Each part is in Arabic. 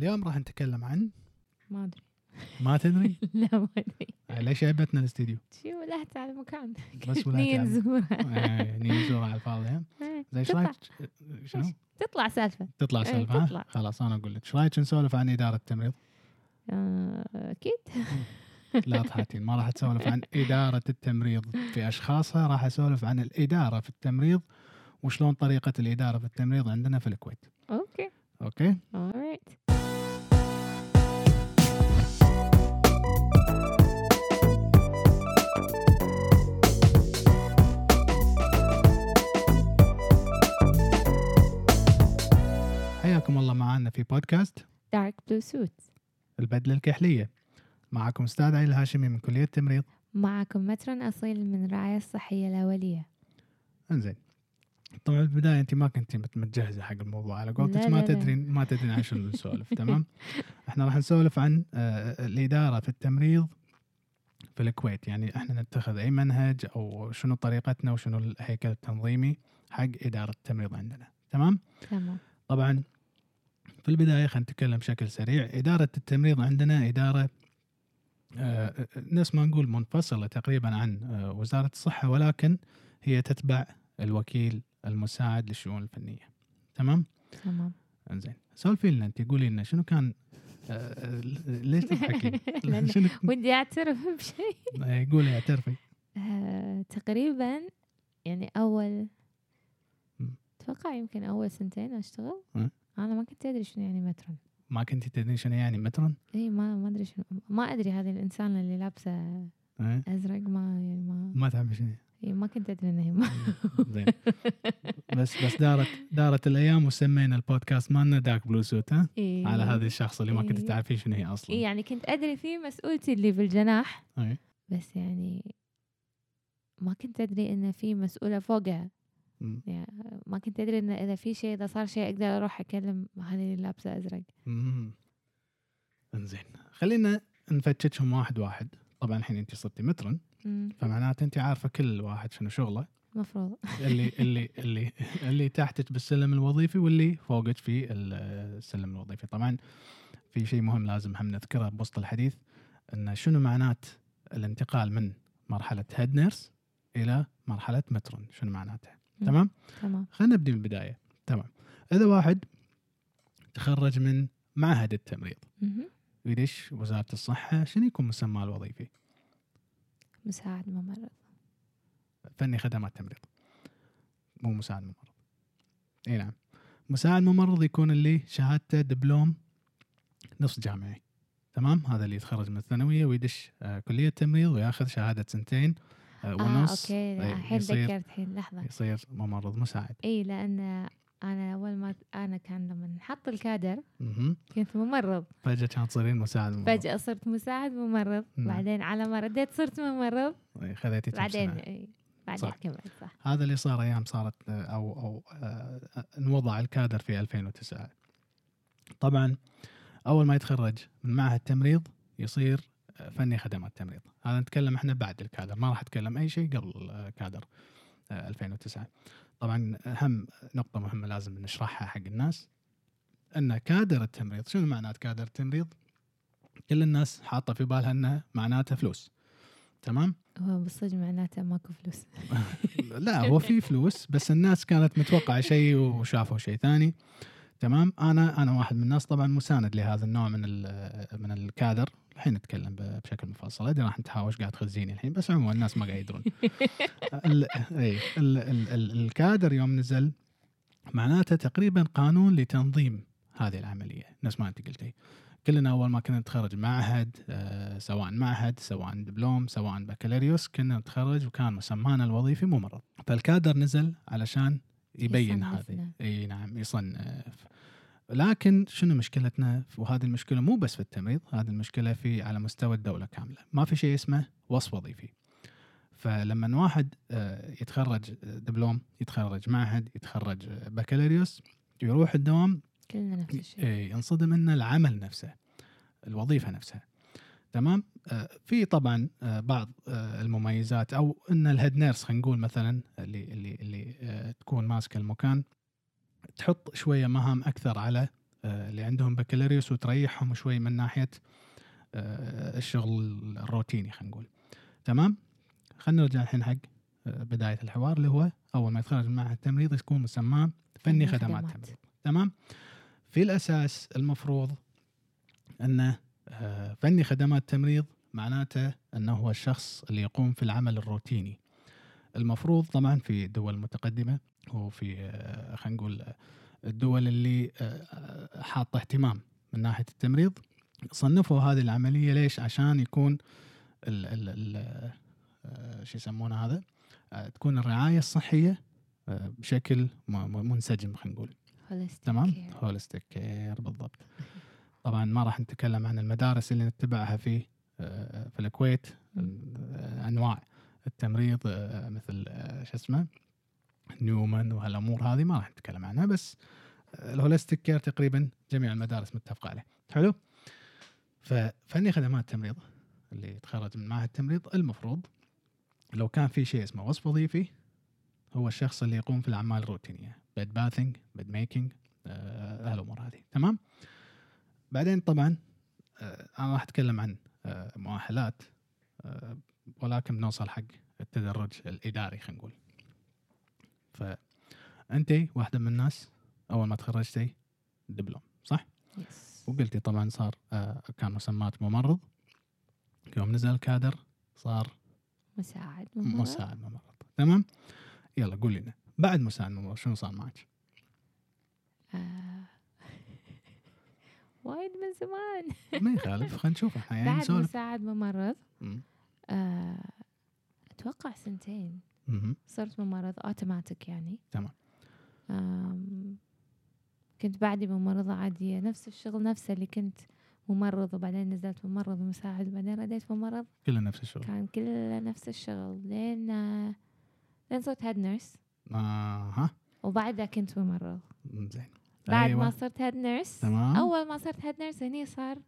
اليوم راح نتكلم عن ما أدري. ما تدري؟ لا ما أدري. ليش عيبتنا الاستديو؟ شي ولهت على المكان. بس ولا ني تعب. نزورها آه، نيزو على الفاضي؟ إيه، زين إيش. رايك؟ شنو؟ تطلع سالفة. تطلع إيه، سالفة ها؟ تطلع. خلاص أنا أقول لك. إيش رايك نسولف عن إدارة التمريض؟ آه، أكيد. لا تحاتين ما راح اسولف عن إدارة التمريض في أشخاصها راح أسولف عن الإدارة في التمريض وشلون طريقة الإدارة في التمريض عندنا في الكويت. Okay. Okay? Alright حياكم الله معنا في بودكاست دارك بلو سوت البدلة الكحلية. معكم أستاذ علي الهاشمي من كلية التمريض. معكم مترن أصيل من الرعايه الصحية الأولية. إنزين. طبعا بالبدايه أنت ما كنت مت- متجهزة حق الموضوع. على قولتك ما. تدرين ما تدرين عن شنو نسولف تمام؟ إحنا راح نسولف عن آه، الإدارة في التمريض في الكويت. يعني إحنا نتخذ أي منهج أو شنو طريقتنا وشنو الهيكل التنظيمي حق إدارة التمريض عندنا تمام؟ تمام. طبعا في البداية خلينا نتكلم بشكل سريع. إدارة التمريض عندنا إدارة آه، نفس ما نقول منفصلة تقريبا عن آه، وزارة الصحة ولكن هي تتبع الوكيل المساعد للشؤون الفنية. تمام؟ تمام. إنزين. سولفي لنا أنت قولي لنا شنو كان آه، ليش شنو ودي أعترف بشيء. آه، قولي اعترفي. آه، تقريبا يعني أول. أتوقع يمكن أول سنتين أشتغل. مم. أنا ما كنت أدري شنو يعني مترن. ما كنت تدرين شنو يعني مترن؟ اي ما ما أدري شنو ما أدري هذه الإنسانة اللي لابسة آه، أزرق ما يعني ما ما تعرفي شنو إيه ما كنت أدري إنها ما زين. بس بس دارت دارت الأيام وسمينا البودكاست مالنا داك بلو سوت ها؟ إيه. على هذا الشخص اللي ما كنت إيه. تعرفين شنو هي أصلا. إيه يعني كنت أدري في مسؤولتي اللي بالجناح إيه. بس يعني ما كنت أدري إن في مسؤولة فوقها. مم. يعني ما كنت أدري إن إذا في شيء إذا صار شيء أقدر أروح أكلم هذه اللي لابسه ازرق مم. انزين. خلينا نفتشهم واحد واحد. طبعا الحين انت صرتي مترن. فمعناته انت عارفة كل واحد شنو شغله. مفروض. اللي اللي اللي اللي تحتك بالسلم الوظيفي واللي فوقك في السلم الوظيفي. طبعا في شيء مهم لازم هم نذكره بوسط الحديث إن شنو معنات الانتقال من مرحلة هيد نيرس إلى مرحلة مترن؟ شنو معناتها. تمام؟ تمام. خلينا نبدي من البداية. تمام. إذا واحد تخرج من معهد التمريض مهم. يدش وزارة الصحة شنو يكون مسماه الوظيفي؟ مساعد ممرض. فني خدمات تمريض. مو مساعد ممرض. إي نعم. مساعد ممرض يكون اللي شهادته دبلوم نص جامعي. تمام؟ هذا اللي يتخرج من الثانوية ويدش آه كلية تمريض وياخذ شهادة سنتين آه آه ونص. okay لا، إيه، الحين يصير ذكرت الحين لحظة. يصير ممرض مساعد. إي لأن أنا أول ما أنا كان لما نحط الكادر. كنت ممرض. فجأة كان تصيرين مساعد ممرض. فجأة صرت مساعد ممرض. نعم. بعدين على ما رديت صرت ممرض. خذيتي بعدين. إي، بعدين صح. كملت صح. هذا اللي صار أيام صارت آه، أو أو آه، انوضع الكادر في 2009 طبعا أول ما يتخرج من معهد تمريض يصير آه، فني خدمات تمريض هذا نتكلم إحنا بعد الكادر ما راح أتكلم أي شيء قبل آه، كادر آه، 2009 طبعا أهم نقطة مهمة لازم نشرحها حق الناس أن كادر التمريض شنو معنات كادر التمريض؟ كل الناس حاطة في بالها انه معناته فلوس. تمام؟ هو بالصدق معناته ماكو فلوس. لا هو في فلوس بس الناس كانت متوقعة شيء وشافوا شيء ثاني. تمام؟ أنا أنا واحد من الناس طبعا مساند لهذا النوع من ال- من الكادر. الحين نتكلم بشكل مفصل. أدري راح نتهاوش قاعد تخزيني الحين بس عموما الناس ما قاعد يدرون. ال- اي ال- ال- ال- الكادر يوم نزل معناته تقريبا قانون لتنظيم هذه العملية. نفس ما أنت قلتي. كلنا أول ما كنا نتخرج معهد آه، سواء معهد سواء دبلوم سواء بكالوريوس كنا نتخرج وكان مسمانا الوظيفي ممرض فالكادر نزل علشان يبين هذه. إي نعم يصنف. لكن شنو مشكلتنا وهذه المشكلة مو بس في التمريض هذه المشكلة في على مستوى الدولة كاملة. ما في شيء اسمه وصف وظيفي. فلما واحد آه، يتخرج دبلوم يتخرج معهد يتخرج بكالوريوس يروح الدوام كلنا نفس الشيء. إيه، ينصدم ان العمل نفسه الوظيفة نفسها. تمام؟ آه، في طبعا آه، بعض آه، المميزات أو إن ال head nurse خلينا نقول مثلا اللي اللي اللي آه، تكون ماسكة المكان تحط شوية مهام أكثر على آه، اللي عندهم بكالوريوس وتريحهم شوي من ناحية آه، الشغل الروتيني خلينا نقول. تمام؟ خلينا نرجع الحين حق آه، بداية الحوار اللي هو أول ما يتخرج من معهد التمريض يكون مسماه فني خدمات التمريض تمام؟ في الأساس المفروض أنه فني خدمات التمريض معناته أنه هو الشخص اللي يقوم في العمل الروتيني. المفروض طبعا في الدول المتقدمه وفي آه، خلينا نقول آه، الدول اللي آه، حاطة اهتمام من ناحية التمريض صنفوا هذه العملية ليش؟ عشان يكون ال ال ال آه، شو يسمونه هذا؟ آه، تكون الرعاية الصحية آه، بشكل منسجم خلينا نقول تمام. هولستيك كير بالضبط طبعا ما راح نتكلم عن المدارس اللي نتبعها في آه، في الكويت آه، أنواع التمريض آه، مثل آه، شو اسمه نيومان وهالأمور هذه ما راح نتكلم عنها بس آه، ال holistic care تقريبا جميع المدارس متفقة عليه. حلو؟ ففني خدمات التمريض اللي يتخرج من معهد التمريض. المفروض لو كان في شيء اسمه وصف وظيفي هو الشخص اللي يقوم في الأعمال الروتينية. bed bathing bed making هالأمور هذه. تمام؟ بعدين طبعا آه، أنا راح أتكلم عن آه، مؤهلات ولكن بنوصل حق التدرج الإداري خلينا نقول. فانت واحدة من الناس أول ما تخرجتي دبلوم صح Yes. وقلتي طبعا صار آه، كان مسمات ممرض يوم نزل الكادر صار مساعد ممرض. مساعد ممرض تمام يلا قولي لنا بعد مساعد ممرض شنو صار معك آه. وايد من زمان ما يخالف خلينا نشوف إحنا يعني بعد مساعد ممرض مم. آه. أتوقع سنتين. صرت ممرض اوتوماتيك يعني. تمام. كنت بعدي ممرضة عادية نفس الشغل نفسه اللي كنت ممرض وبعدين نزلت ممرض مساعد وبعدين رديت ممرض كله نفس الشغل. كان كله نفس الشغل. لين آه، لين صرت هيد نيرس آه ها وبعدها كنت ممرض زين. بعد أيوة. ما صرت head nurse تمام. أول ما صرت head nurse هني صار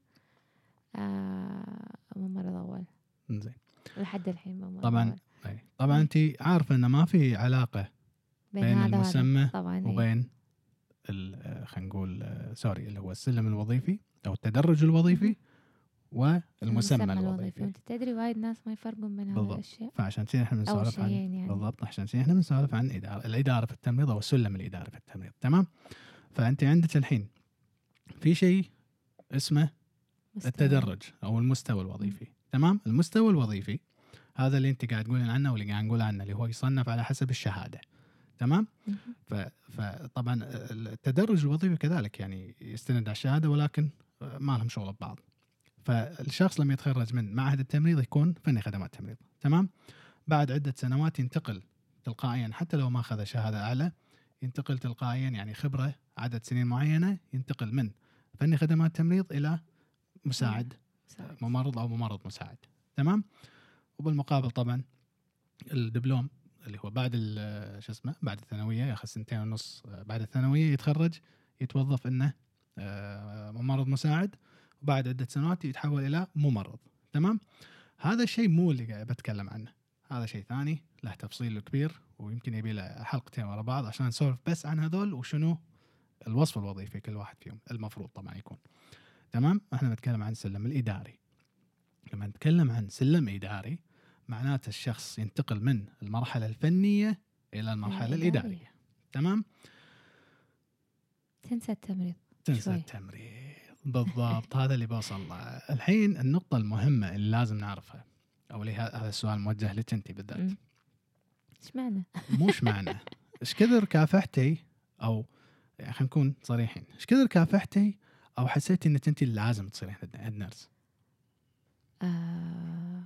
آه ممرض أول. زين. لحد الحين ممرض طبعاً أول. أي. طبعا انت عارفة انه ما في علاقة بين وهذا. المسمى طبعا إيه. وبين ال- خلينا نقول sorry اللي هو السلم الوظيفي أو التدرج الوظيفي والمسمى الوظيفي وانت تدري وايد ناس ما يفرقون بين هذه بالضبط. الأشياء فعشان كذا إحنا أو بنسولف عن يعني بالضبط عشان كذا إحنا بنسولف عن إدارة الإدارة في التمريض أو السلم الإداري في التمريض تمام فأنت عندك الحين في شيء اسمه مستوى. التدرج أو المستوى الوظيفي تمام المستوى الوظيفي هذا اللي أنت قاعد تقولين عنه واللي قاعد نقول عنه اللي هو يصنف على حسب الشهادة. تمام؟ فطبعا التدرج الوظيفي كذلك يعني يستند على الشهادة ولكن ما لهم شغل ببعض. فالشخص لما يتخرج من معهد التمريض يكون فني خدمات تمريض. تمام؟ بعد عدة سنوات ينتقل تلقائيا حتى لو ما أخذ شهادة أعلى ينتقل تلقائيا يعني خبرة عدد سنين معينة ينتقل من فني خدمات تمريض إلى مساعد. ممرض أو ممرض مساعد. تمام؟ وبالمقابل طبعا الدبلوم اللي هو بعد شو اسمه بعد الثانوية ياخذ سنتين ونص بعد الثانوية يتخرج يتوظف إنه آه، ممرض مساعد وبعد عدة سنوات يتحول إلى ممرض. تمام؟ هذا الشيء مو اللي قاعد بتكلم عنه. هذا شيء ثاني له تفصيل كبير ويمكن يبي له حلقتين ورا بعض عشان نسولف بس عن هذول وشنو الوصف الوظيفي كل واحد فيهم المفروض طبعا يكون. تمام؟ إحنا نتكلم عن السلم الإداري. لما نتكلم عن سلم إداري معناته الشخص ينتقل من المرحلة الفنية إلى المرحلة الإدارية. الإدارية. تمام؟ تنسى التمريض تنسى شوي. التمريض. بالضبط. هذا اللي بوصل له. الحين النقطة المهمة اللي لازم نعرفها أو اللي ه- هذا السؤال موجه لك أنت بالذات. إيش معنى؟ موش معنى. إيش كثر كافحتي أو يعني خلينا نكون صريحين. إيش كثر كافحتي أو حسيتي إنك أنت اللي لازم تصيرين هيد نيرس آه...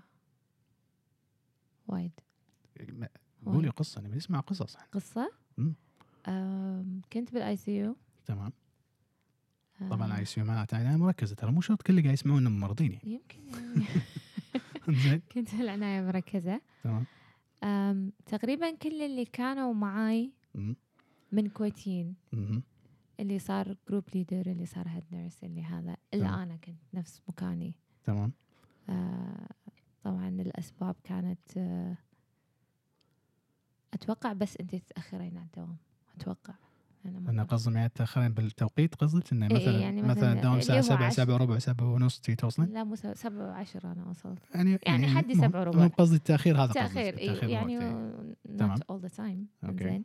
وايد. قولي قصة نبي نسمع قصص قصة؟ مم. آم، كنت بال ICU تمام طبعا اي ICU معناته عنايه مركزة ترى مو شرط كل اللي قاعد يسمعونا ممرضين يعني يمكن. زين كنت بالعناية مركزة. تمام. تقريبا كل اللي كانوا معاي. من كويتيين. اللي صار group leader اللي صار head nurse اللي هذا. إلا. أنا كنت نفس مكاني. تمام. طبعا الأسباب كانت آه، أتوقع بس أنت تتأخرين على الدوام أتوقع أنا أنا مرة. قصدي يعني تأخرين بالتوقيت قصدك انه إيه، مثلا يعني مثلا مثلاً دوام الساعة اللي هو 7 عشر- 7 وربع 7 ونص تي توصلين لا مو سبعة سبعة وعشرة أنا وصلت يعني يعني حدي مو- سبعة وربع. مو قصدي التأخير هذا تأخير التأخير يعني all the time okay. زين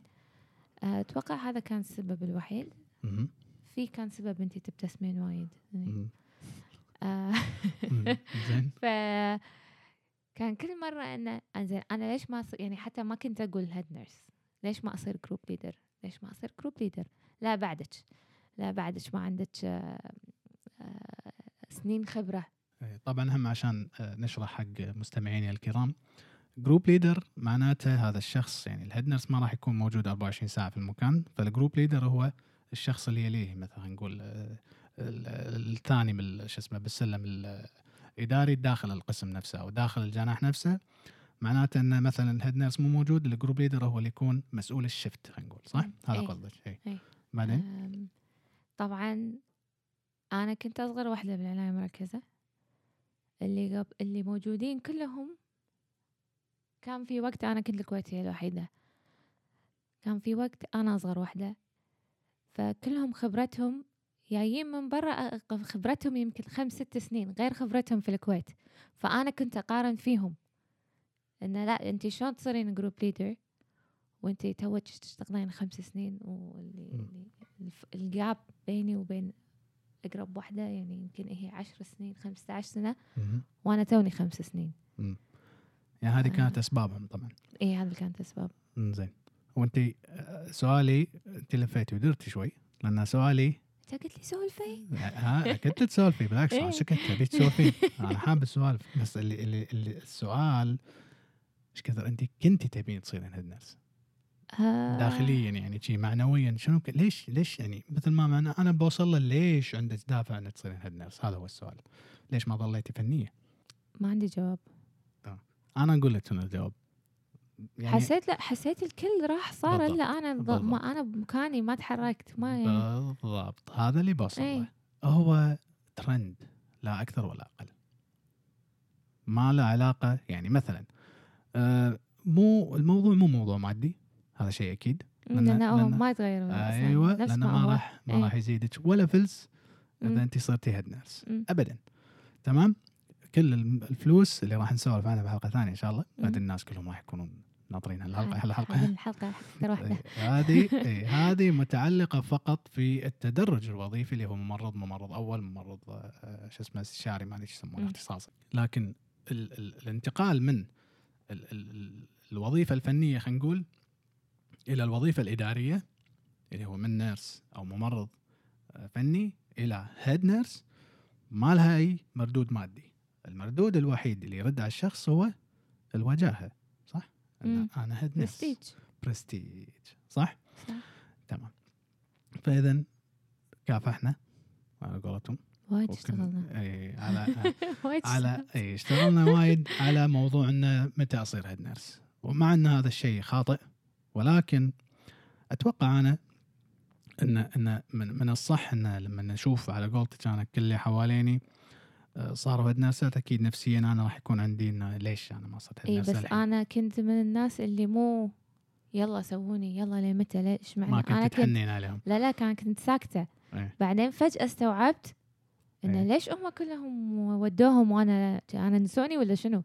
أتوقع هذا كان السبب الوحيد. في كان سبب أنتي تبتسمين وايد مهم. زين. ف كان كل مرة أنا أنزين أنا ليش ما أصير يعني حتى ما كنت أقول head nurse ليش ما أصير group leader ليش ما أصير group leader لا بعدك لا بعدك ما عندك آه، آه، سنين خبرة. طبعا هم عشان آه، نشرح حق مستمعيني الكرام. group leader معناته هذا الشخص يعني ال head nurse ما راح يكون موجود 24 ساعة في المكان فال group leader هو الشخص اللي يليه مثلا نقول الثاني بال- شو اسمه بالسلم الاداري داخل القسم نفسه أو داخل الجناح نفسه معناته إنه مثلا ال head nurse مو موجود ال group leader هو اللي يكون مسؤول ال shift خلينا نقول صح؟ مم. هذا إيه. قصدك اي إيه. بعدين طبعا أنا كنت أصغر واحدة بالعناية المركزة اللي قب... اللي موجودين كلهم كان في وقت أنا كنت الكويتية الوحيدة كان في وقت أنا أصغر واحدة فكلهم خبرتهم جايين من برا خبرتهم يمكن خمس ست سنين غير خبرتهم في الكويت. فأنا كنت أقارن فيهم. إنه لا أنت شلون تصيرين group leader وأنت توك تشتغلين خمس سنين واللي مم. ال gap بيني وبين أقرب واحدة يعني يمكن هي عشر سنين خمسة عشر سنة. وأنا توني خمس سنين. يعني هذه آه. كانت أسبابهم طبعا. إيه هذا اللي كانت أسباب مم، زين. وانت آه، سؤالي انت لفيتي ودرتي شوي لأن سؤالي أنت قلت لي سولفي؟ ها كنت تسولفي بالعكس أنا إيه. سكت ابيك تسولفين. أنا حاب السوالف بس اللي اللي, اللي السؤال إيش كثر انت كنتي تبين تصيرين هيد نيرس آه، داخليا يعني شي معنويا شنو ك... ليش ليش يعني مثل ما أنا أنا بوصل له ليش عندك دافع إنك تصيرين head nurse هذا هو السؤال. ليش ما ظليتي فنية؟ ما عندي جواب. أنا أقول لك شنو الجواب. يعني حسيت لا حسيت الكل راح صار بالضبط. إلا أنا بالضبط. ما أنا بمكاني ما تحركت ما يعني بالضبط هذا اللي بوصل له إيه. هو ترند لا أكثر ولا أقل ما له علاقة يعني مثلا آه مو الموضوع مو موضوع مادي هذا شيء أكيد لأن- لأنه هو لأن- ما يتغير أيوه لأنه ما. راح ما إيه. راح يزيدك ولا فلس. إذا أنت صرتي هيد نيرس. ابدا تمام كل الفلوس اللي راح نسولف عنها بحلقة ثانية إن شاء الله. بعد الناس كلهم راح يكونون ناطرين هالحلقة هذه هالحلقة. الحلقة أكثر واحدة. إيه، هذه إيه، هذه متعلقة فقط في التدرج الوظيفي اللي هو ممرض ممرض أول ممرض آه، شو اسمه استشاري ما أدري إيش يسمونه مم. اختصاصا لكن ال ال الانتقال من ال ال ال الوظيفة الفنية خلينا نقول إلى الوظيفة الإدارية اللي هو من nurse أو ممرض آه، فني إلى head nurse ما لها أي مردود مادي. المردود الوحيد اللي يرد على الشخص هو الوجاهة. أنا head nurse prestige prestige صح؟ صح. تمام. فاذا كافحنا على قولتهم. وايد اشتغلنا. إي على وايد على. إي اشتغلنا وايد على موضوع إنه متى أصير head nurse ومع إن هذا الشيء خاطئ ولكن أتوقع أنا إن إن من, من الصح إن لما نشوف على قولتك أنا كل اللي حواليني صاروا نيرسات أكيد نفسيا أنا راح يكون عندي إنه ليش أنا ما صرت اي بس الحين؟ أنا كنت من الناس اللي مو يلا سووني يلا لمتى ليش معنى ما أنا كنت تحنين عليهم لا لا كان كنت ساكتة إيه. بعدين فجأة استوعبت إنه إيه. ليش هم كلهم ودوهم وأنا أنا نسوني ولا شنو.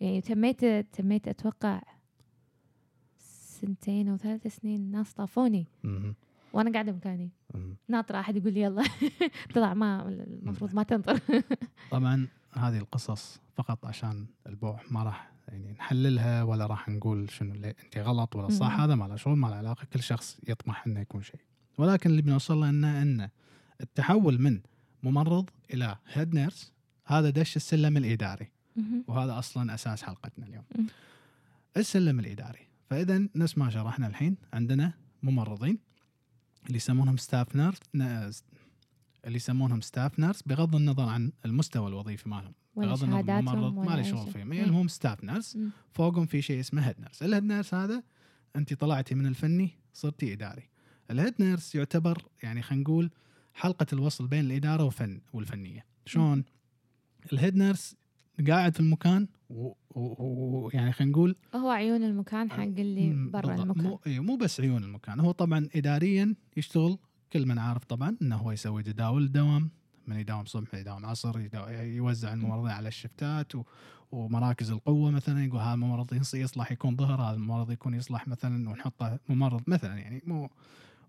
يعني تميت تميت أتوقع سنتين أو ثلاث سنين ناس طافوني. وأنا قاعدة مكاني. ناطرة أحد يقول لي يلا. طلع ما المفروض ما تنطر. طبعا هذه القصص فقط عشان البوح ما راح يعني نحللها ولا راح نقول شنو اللي أنت غلط ولا صح. هذا ما له شغل ما له علاقة. كل شخص يطمح إنه يكون شيء. ولكن اللي بنوصل له انه إنه التحول من ممرض إلى head nurse هذا دش السلم الإداري. وهذا أصلا أساس حلقتنا اليوم. السلم الإداري. فاذا نفس ما شرحنا الحين عندنا ممرضين. اللي يسمونهم staff nurse اللي يسمونهم staff nurse بغض النظر عن المستوى الوظيفي مالهم بغض النظر ممرض ولا ما له شغل. فيهم. المهم staff nurse. فوقهم في شيء اسمه head nurse ال head nurse هذا أنت طلعتي من الفني صرتي إداري ال head nurse يعتبر يعني خلينا نقول حلقة الوصل بين الإدارة وفن والفنية شلون ال head nurse قاعد في المكان ويعني خلينا نقول هو عيون المكان حق اللي برا. المكان. مو إيه، مو بس عيون المكان. هو طبعا اداريا يشتغل كل من عارف طبعا إنه هو يسوي جداول الدوام من يداوم صبح يداوم عصر يوزع الممرضين على ال shiftات و ومراكز القوة مثلا يقول هذا الممرض يص- يصلح يكون ظهر هذا الممرض يكون يصلح مثلا ونحطه ممرض مثلا يعني مو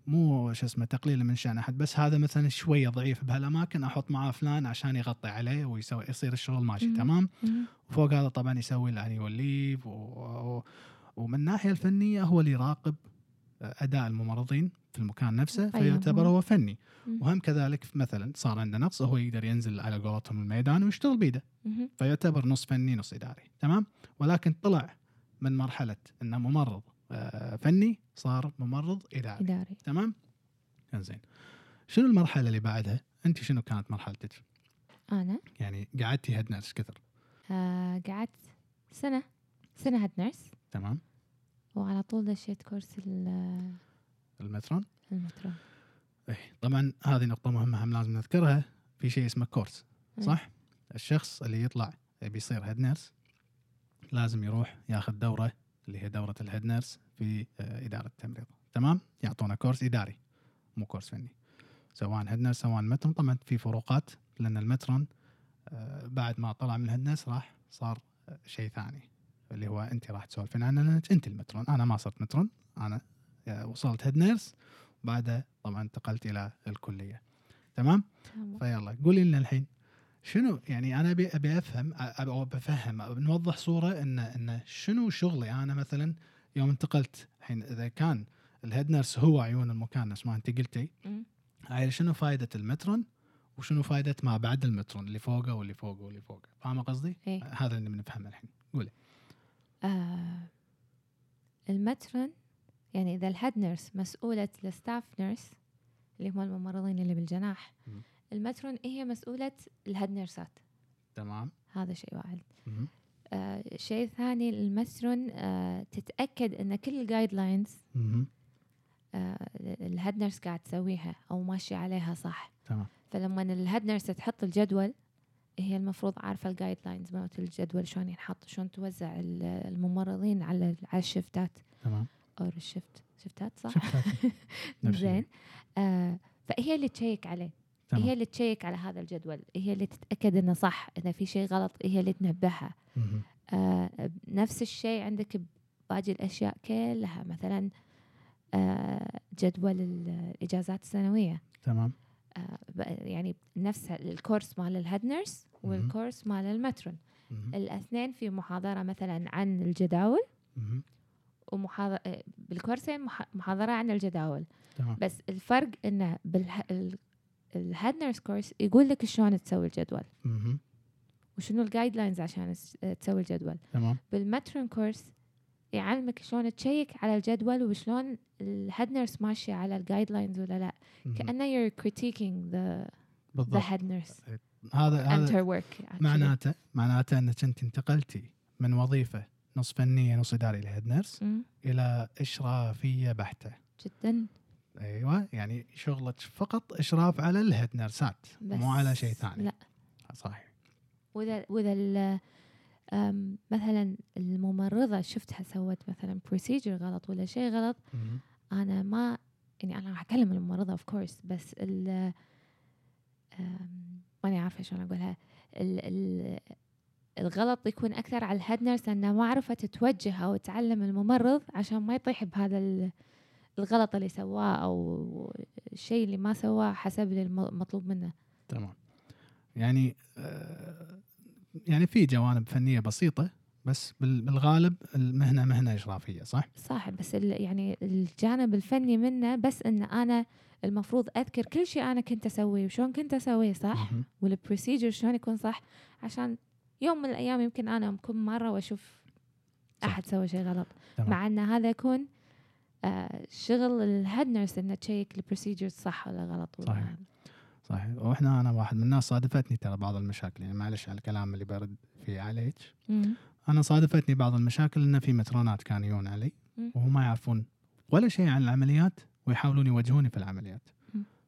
مو شو اسمه تقليل من شان أحد بس هذا مثلا شوية ضعيف بهالأماكن أحط معاه فلان عشان يغطي عليه ويسوي يصير الشغل ماشي مم. تمام. وفوق هذا طبعا يسوي الانيول ليف و... و... ومن الناحية الفنية هو اللي يراقب أداء الممرضين في المكان نفسه أيوة. فيعتبر هو فني. وهم كذلك مثلا صار عنده نقص هو يقدر ينزل على قولتهم الميدان ويشتغل بيده. فيعتبر نص فني نص إداري تمام ولكن طلع من مرحلة إنه ممرض فني صار ممرض إداري. إداري. تمام؟ انزين. شنو المرحلة اللي بعدها؟ أنت شنو كانت مرحلتك؟ أنا؟ يعني قعدتي head nurse أكثر. آه قعدت سنة. سنة head nurse تمام. وعلى طول دشيت course ال- ال matron؟ ال matron إيه طبعا هذه نقطة مهمة هم لازم نذكرها. في شيء اسمه course إيه. صح؟ الشخص اللي يطلع يبي يصير head nurse لازم يروح ياخذ دورة اللي هي دورة ال head nurse في آه، إدارة التمريض. تمام؟ يعطونا course إداري مو course فني. سواء head nurse سواء matron طبعا في فروقات لأن ال matron آه، بعد ما طلع من ال head nurse راح صار آه، شيء ثاني اللي هو أنت راح تسولفين عنه لأنك أنت ال matron أنا ما صرت matron أنا وصلت head nurse بعدها طبعا انتقلت إلى الكلية. تمام؟ تمام. فيلا قولي لنا الحين شنو يعني أنا ابي أبي أفهم أو بفهم أو نوضح صورة ان إن شنو شغلي أنا مثلا يوم انتقلت الحين إذا كان ال head nurse هو عيون المكان نفس ما أنت قلتي. هاي شنو فائده ال matron وشنو فائده ما بعد ال matron اللي فوقه واللي فوقه واللي فوقه فاهمة قصدي؟ إيه. هذا اللي بنفهمه الحين قولي آه ال matron يعني إذا ال head nurse مسؤولة ال staff nurse اللي هم الممرضين اللي بالجناح مم. ال matron هي مسؤولة ال head nurse ات تمام. هذا شيء واحد. آه شيء ثاني ال matron آه تتأكد أن كل ال guidelines. آه ال head nurse قاعد تسويها أو ماشية عليها صح. تمام. فلما ال head nurse تحط الجدول هي المفروض عارفة ال guidelines مالت الجدول شلون ينحط شلون توزع ال- الممرضين على على ال shift ات. تمام. أو ال shift shift ات صح؟ shift ات. زين. آه فهي اللي تشيك عليه. تمام. هي اللي تشيك على هذا الجدول هي اللي تتأكد إنه صح إذا في شيء غلط هي اللي تنبهها. آه نفس الشيء عندك باقي الأشياء كلها مثلا آه جدول ال- الإجازات السنوية. تمام. آه يعني نفس الكورس مال الهيد نيرس والكورس مال المترون. الاثنين في محاضرة مثلا عن الجداول. ومحاضرة بال course ين مح- محاضرة عن الجداول. تمام. بس الفرق إنه بال head nurse course يقول لك شلون تسوي الجدول. وشنو ال guidelines عشان تس- تسوي الجدول. تمام. بال matron course يعلمك شلون تشيك على الجدول وشلون ال head nurse ماشية على ال guidelines ولا لا. you're critiquing the the بالضبط head nurse هذا هذا. معناته معناته إنك أنت انتقلتي من وظيفة نص فنية نص إداري ل head nurse إلى إشرافية بحتة. جدا. أيوه يعني شغلك فقط إشراف على بس مو على شيء ثاني. لا. صحيح. وإذا وإذا مثلا الممرضة شفتها سوت مثلا procedure غلط ولا شيء غلط مهم. أنا ما يعني أنا راح أكلم الممرضة of course بس ال ماني عارفة شلون أقولها. ال ال الغلط يكون أكثر على الهيد نيرس لانها ما عرفت توجه أو تعلم الممرض عشان ما يطيح بهذا الغلط اللي سواه أو الشيء اللي ما سواه حسب اللي الم- مطلوب منه تمام يعني آه، يعني في جوانب فنية بسيطة بس بال- بالغالب المهنة مهنة إشرافية صح؟ صح بس ال- يعني الجانب الفني منه بس إن أنا المفروض أذكر كل شيء أنا كنت أسويه وشلون كنت أسويه صح. وال procedure شلون يكون صح عشان يوم من الأيام يمكن أنا اكون مرة وأشوف. أحد سوى شيء غلط. مع إن هذا يكون شغل ال head nurse إنه تشيك ال procedure صح ولا غلط ولا صحيح. صحيح وإحنا أنا واحد من الناس صادفتني ترى بعض المشاكل يعني معلش على الكلام اللي برد فيه عليك. أنا صادفتني بعض المشاكل إن في matron ات كانوا يجون علي. وهم ما يعرفون ولا شيء عن العمليات ويحاولون يوجهوني في العمليات.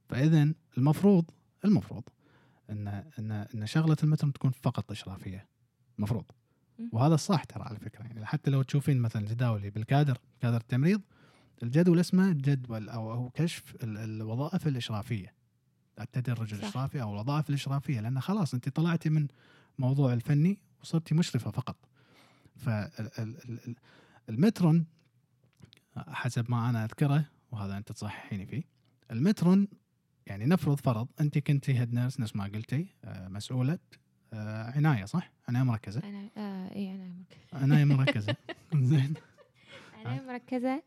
فاذا المفروض المفروض ان ان إن شغلة المترون تكون فقط إشرافية المفروض. وهذا الصح ترى على فكرة يعني حتى لو تشوفين مثلا جداولي بالكادر كادر التمريض الجدول اسمه جدول أو أو كشف ال- الوظائف الإشرافية التدرج صح. الإشرافي أو الوظائف الإشرافية لأن خلاص انت طلعتي من موضوع الفني وصرتي مشرفة فقط فالمترون حسب ما أنا أذكره وهذا انت تصححيني فيه المترون يعني نفرض فرض انت كنتي هيد نيرس نفس ما قلتي آه، مسؤولة آه، عناية صح؟ عناية مركزة أنا آه اي أنا مركزة. عناية مركزة زين أنا مركزة.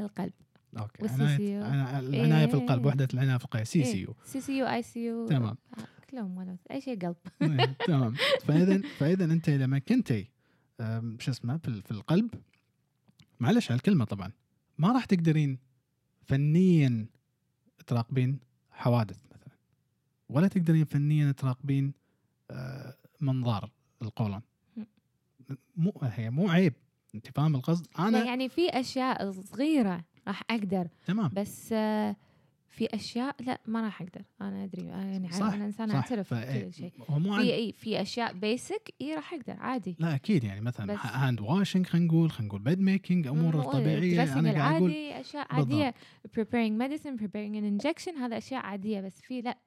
للقلب أوكي. والسي عنايه سي يو. عنا- العناية في القلب إيه. وحدة العناية في القلب. سي سي يو. سي سي يو آي سي يو. تمام. كلهم ولد أي شيء قلب. إيه، تمام. فاذا فإذا أنت لما كنتي شو اسمه في القلب معلش على الكلمة طبعا ما راح تقدرين فنيا تراقبين حوادث مثلا. ولا تقدرين فنيا تراقبين آه، منظار القولون. مو هي مو عيب. أنت فاهم القصد؟ أنا يعني في أشياء صغيرة راح أقدر تمام. بس آه، في أشياء لا ما راح أقدر. أنا أدري يعني صح، أنا انسان أعترف بكل شيء. في اي في أشياء basic اي راح أقدر عادي. لا أكيد يعني مثلا hand washing خلينا نقول خلينا نقول bed making أمور مو- الطبيعيه dressing أنا قاعد أقول العادي أشياء عادية preparing medicine preparing an injection هذا أشياء عادية بس في لا.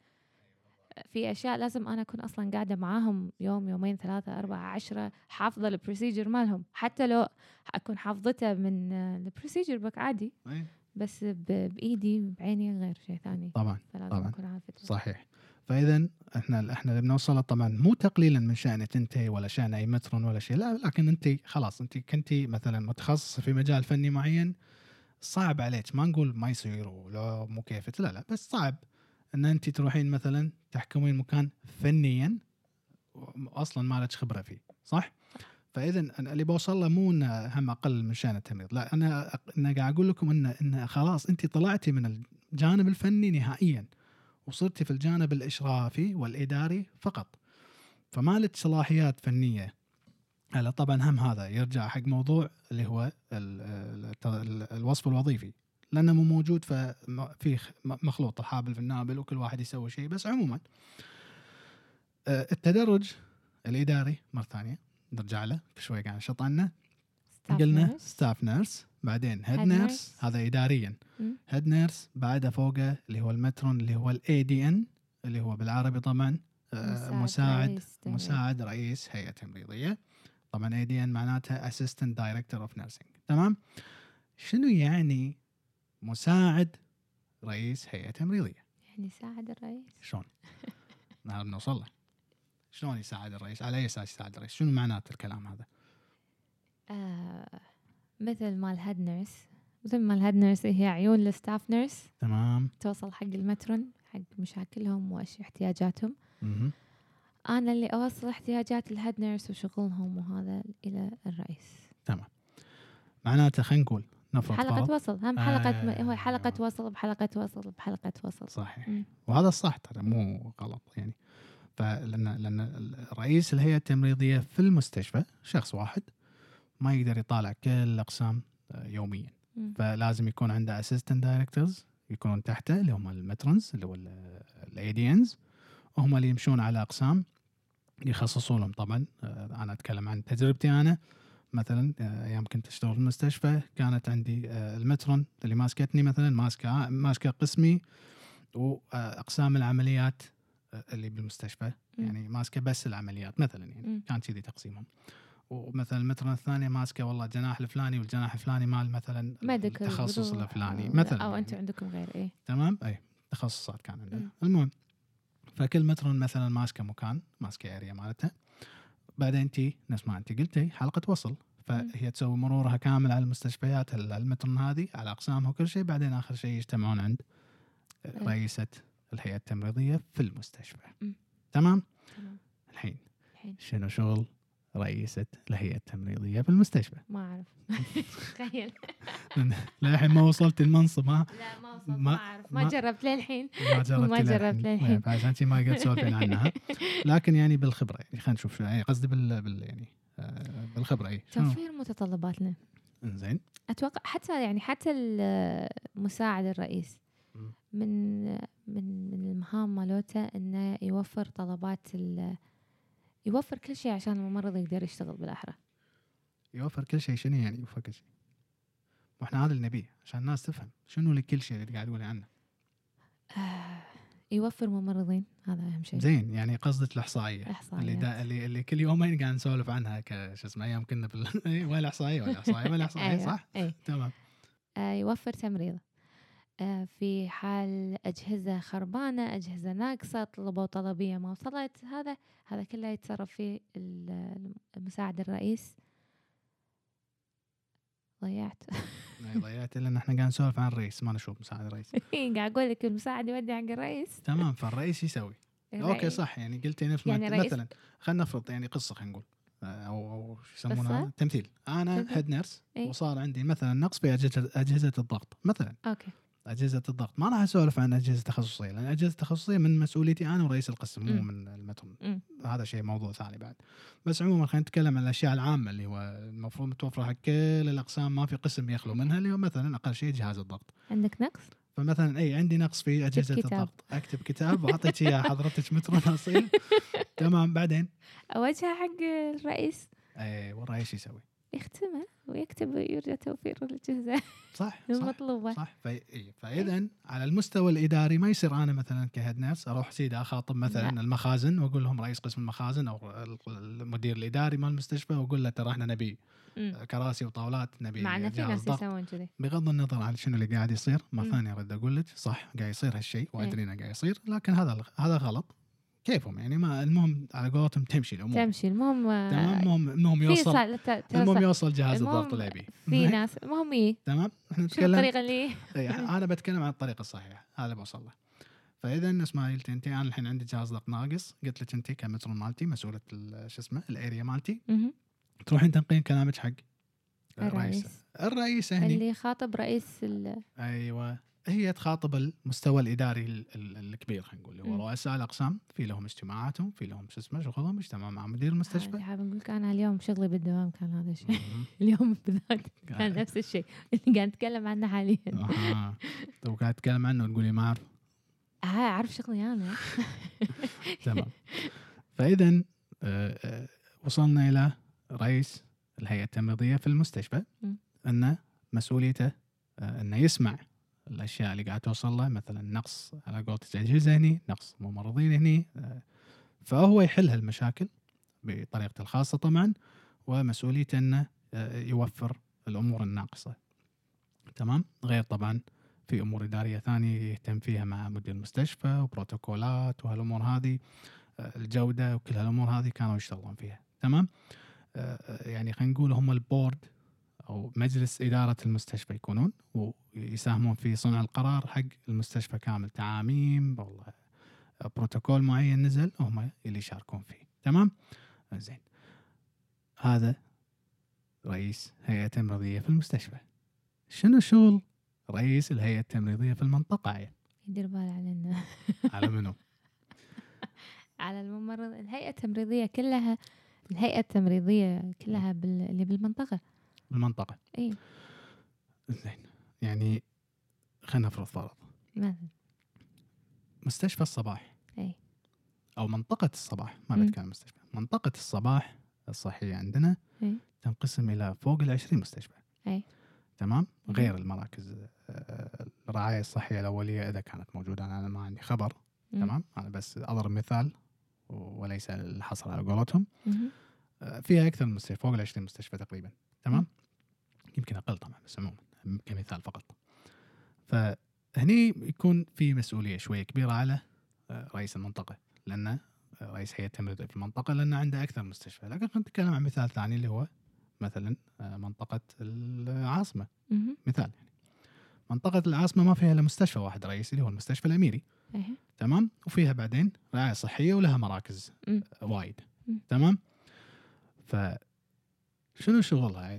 في أشياء لازم أنا أكون أصلا قاعدة معاهم يوم يومين ثلاثة أربعة عشرة حافظة ال procedure مالهم. حتى لو أكون حافظته من ال procedure book عادي بس بإيدي بعيني غير شيء ثاني. طبعا فلازم طبعاً. أكون عارفة صحيح. فاذا إحنا إحنا اللي بنوصله طبعا مو تقليلا من شانك انت ولا شان أي مترون ولا شيء لا لكن أنت خلاص أنت كنتي مثلا متخصصة في مجال فني معين صعب عليك. ما نقول ما يصير ولا مو كيفك لا لا بس صعب. إن انت تروحين مثلا تحكمين مكان فنيا أصلا ما لك خبرة فيه صح؟ فاذا اللي بوصل له مو إنه هم أقل من شان التمريض لا أنا أنا قاعد أقول لكم ان ان خلاص انت طلعتي من الجانب الفني نهائيا وصرتي في الجانب الإشرافي والإداري فقط. فما لك صلاحيات فنية. هلا طبعا هم هذا يرجع حق موضوع اللي هو ال ال ال الوصف الوظيفي. لأنه مو موجود ففي مخلوط الحابل في النابل وكل واحد يسوي شيء. بس عموما آه، التدرج الإداري مرة ثانية نرجع له شوي قاعد نشط عنه. قلنا staff nurse بعدين head nurse. هذا اداريا. head nurse بعده فوقه اللي هو ال matron اللي هو ال ADN اللي هو بالعربي طبعا آه، مساعد رئيس تمريض. مساعد رئيس هيئة تمريضية. طبعا ADN معناتها assistant director of nursing تمام؟ شنو يعني مساعد رئيس هيئة تمريضية. يعني ساعد الرئيس. شلون؟ هذا بنوصل له. شلون يساعد الرئيس؟ على أي أساس يساعد الرئيس؟ شنو معناته الكلام هذا؟ آه مثل ما ال head nurse مثل ما ال head nurse هي عيون ال staff nurse تمام. توصل حق ال matron حق مشاكلهم وإيش احتياجاتهم. أنا اللي أوصل احتياجات ال head nurse وشغلهم وهذا إلى الرئيس. معناته خلينا نقول نفرض حلقة فرض وصل هم حلقة م- هو. حلقة وصل بحلقة وصل بحلقة وصل. صحيح. مم. وهذا الصح ترى مو غلط يعني. فلأن لأن رئيس الهيئه التمريضية في المستشفى شخص واحد ما يقدر يطالع كل الاقسام آه، يوميا. مم. فلازم يكون عنده assistant directors يكونون تحته اللي هم ال matrons اللي هو ال ADNs وهم اللي يمشون على أقسام يخصصوا لهم. طبعا آه، أنا أتكلم عن تجربتي أنا. مثلا آه، أيام كنت أشتغل في المستشفى كانت عندي آه، ال matron اللي ماسكتني مثلا ماسكة ماسكة قسمي واقسام العمليات آه، اللي بالمستشفى. يعني ماسكة بس العمليات مثلا يعني. كان كذي تقسيمهم ومثلا ال matron الثانية ماسكة والله الجناح الفلاني والجناح الفلاني مال مثلا التخصص الفلاني مثلا أو يعني. أنتم عندكم غير إيه تمام أي تخصصات كان عندنا. المهم فكل matron مثلا ماسكة مكان ماسكة area مالتها بعدين تي نفس ما انت قلتي حلقة وصل. فهي تسوي مرورها كامل على المستشفيات ال- ال matron هذه على أقسامها وكل شيء بعدين آخر شيء يجتمعون عند. رئيسة الهيئة التمريضية في المستشفى. تمام. الحين الحين. شنو شغل؟ رئيسة الهيئه التمريضيه في المستشفى. ما أعرف. تخيل. للحين ما وصلت المنصب ها؟ لا ما وصلت ما- ما أعرف. ما ما- جربت للحين. ما جربت ما جربت للحين. عشان شي ما قد تسولفين عنها لكن يعني بالخبرة يعني خلينا نشوف شو يعني قصدي بال, بال يعني آه، بالخبرة إي. شنو توفير متطلباتنا. إنزين. أتوقع حتى يعني حتى ال- مساعد الرئيس. من من من المهام مالوته إنه يوفر طلبات ال- يوفر كل شيء عشان الممرض يقدر يشتغل بالأحرى. يوفر كل شيء شنو يعني يوفر كل شيء؟ وإحنا هذا اللي نبيه عشان الناس تفهم شنو كل شيء اللي قاعد يقول عنه. آه، يوفر ممرضين هذا أهم شيء. زين يعني قصدك الإحصائية اللي دا اللي, اللي كل يومين قاعد نسولف عنها؟ كش اسمه أيام كنا بال إيه، وين الاحصائيه وين الاحصائيه وين الاحصائيه أيوة، صح؟ اي تمام. آه، يوفر تمريض. في حال أجهزة خربانة أجهزة ناقصة طلبوا طلبية ما وصلت هذا هذا كله يتصرف فيه ال- المساعد الرئيس. ضيعت. ضيعت لأن إحنا قاعد نسولف عن الرئيس ما نشوف مساعد الرئيس. قاعد أقول لك المساعد يودي حق الرئيس. تمام فالرئيس يسوي. okay. صح يعني قلتي نفس يعني مثلا خلينا نفرض يعني قصة خلينا نقول. آه، أو أو شو يسمونها؟ تمثيل. أنا. head nurse. وصار عندي مثلا نقص في اجهزه أجهزة الضغط مثلا. okay. أجهزة الضغط. ما راح أسولف عن أجهزة تخصصيه لأن أجهزة تخصصيه من مسؤوليتي أنا ورئيس القسم مو. من المترون مم. هذا شيء موضوع ثاني بعد. بس عموما خلينا نتكلم عن الأشياء العامة اللي هو المفروض متوفرة حق كل الأقسام ما في قسم يخلو منها اللي هو مثلا أقل شيء جهاز الضغط. عندك نقص؟ فمثلا إي عندي نقص في أجهزة كتاب. الضغط. أكتب كتاب وأعطيك إياه حضرتك اصيل تمام بعدين؟ أوجهه حق الرئيس. إي والرئيس يسوي؟ يختمه ويكتب يرجى توفير الأجهزة صح صح المطلوبة صح في إيه. فاذا على المستوى الإداري ما يصير أنا مثلا كهيد نيرس أروح سيدي أخاطب مثلا لا. المخازن وأقول لهم رئيس قسم المخازن أو المدير الإداري مال المستشفى وأقول له ترى إحنا نبي. كراسي وطاولات نبي مع إن في ناس يسوون كذي بغض النظر عن شنو اللي قاعد يصير مرة مم. ثانية أرد أقول لك صح قاعد يصير هالشيء وأدري إيه. إنه قاعد يصير لكن هذا هذا غلط كيفهم يعني؟ ما المهم على قولتهم تمشي الأمور. تمشي. المهم آه، تمام؟ المهم المهم يوصل المهم يوصل جهاز الضغط اللي يبيه في ناس المهم إيه؟ تمام؟ إحنا نتكلم الطريقة اللي إيه، أنا بتكلم عن الطريقة الصحيحة. هذا بوصل له. فإذا اسمها قلت انت أنا الحين عندي جهاز ضغط ناقص. قلت لك انت كمترون مالتي مسؤولة شو اسمه؟ الأريا مالتي. تروحين تنقين كلامك حق الرئيس. الرئيس. هني. اللي خاطب رئيس ال... أيوه. هي تخاطب المستوى الإداري ال- ال- الكبير خلينا نقول اللي. هو رؤساء الأقسام في لهم اجتماعاتهم في لهم شو اسمه شغلهم اجتماع مع مدير المستشفى. حاب نقول لك أنا اليوم شغلي بالدوام كان هذا الشيء. اليوم بالذات كان نفس الشيء. اللي قاعد نتكلم عنه حاليا. أها. تو قاعد اتكلم عنه وتقولي ما اعرف ها أعرف شغلي أنا. تمام. فاذا آه، آه، وصلنا إلى رئيس الهيئة التمريضية في المستشفى. انه مسؤوليته آه، أنه يسمع الأشياء اللي قاعد توصل له مثلا نقص على قولتك اجهزه هني نقص ممرضين هني آه، فهو يحل هالمشاكل بطريقته الخاصة طبعا ومسؤوليته إنه آه، يوفر الأمور الناقصة. تمام؟ غير طبعا في أمور إدارية ثانية يهتم فيها مع مدير المستشفى وبروتوكولات وهالأمور هذه آه، الجودة وكل هالأمور هذه كانوا يشتغلون فيها. تمام؟ يعني خلينا نقول هم البورد أو مجلس إدارة المستشفى يكونون ويساهمون في صنع القرار حق المستشفى كامل. تعاميم والله بروتوكول معين نزل هم اللي يشاركون فيه. تمام؟ زين. هذا رئيس هيئة تمريضية في المستشفى. شنو شغل رئيس الهيئة التمريضية في المنطقة عيل يدير بال علينا. على منو؟ على الممرض الهيئة التمريضية كلها الهيئة التمريضية كلها بال... اللي بالمنطقة. المنطقة. اي زين. يعني خلينا نفرض فرض. مثلا. مستشفى الصباح. اي أو منطقة الصباح. ما. بتكلم مستشفى. منطقة الصباح الصحية عندنا اي تنقسم إلى فوق ال 20 مستشفى. اي تمام؟ مم. غير المراكز آه، الرعاية الصحية الأولية إذا كانت موجودة. أنا ما عندي خبر. مم. تمام؟ أنا بس أضرب مثال وليس الحصر على قولتهم. آه، فيها أكثر من مستشفى فوق ال 20 مستشفى تقريبا. يمكن أقل طبعا بس عموما كمثال فقط. فهني يكون في مسؤولية شوية كبيرة على آه، رئيس المنطقة لأنه آه، رئيس هيئة التمريض في المنطقة لأنه عنده أكثر مستشفى. لكن خلينا نتكلم عن مثال ثاني اللي هو مثلا آه، منطقة العاصمة. مثال. يعني منطقة العاصمة ما فيها إلا مستشفى واحد رئيسي اللي هو المستشفى الأميري. تمام؟ وفيها بعدين رعاية صحية ولها مراكز. وايد. تمام؟ ف شنو شغلها؟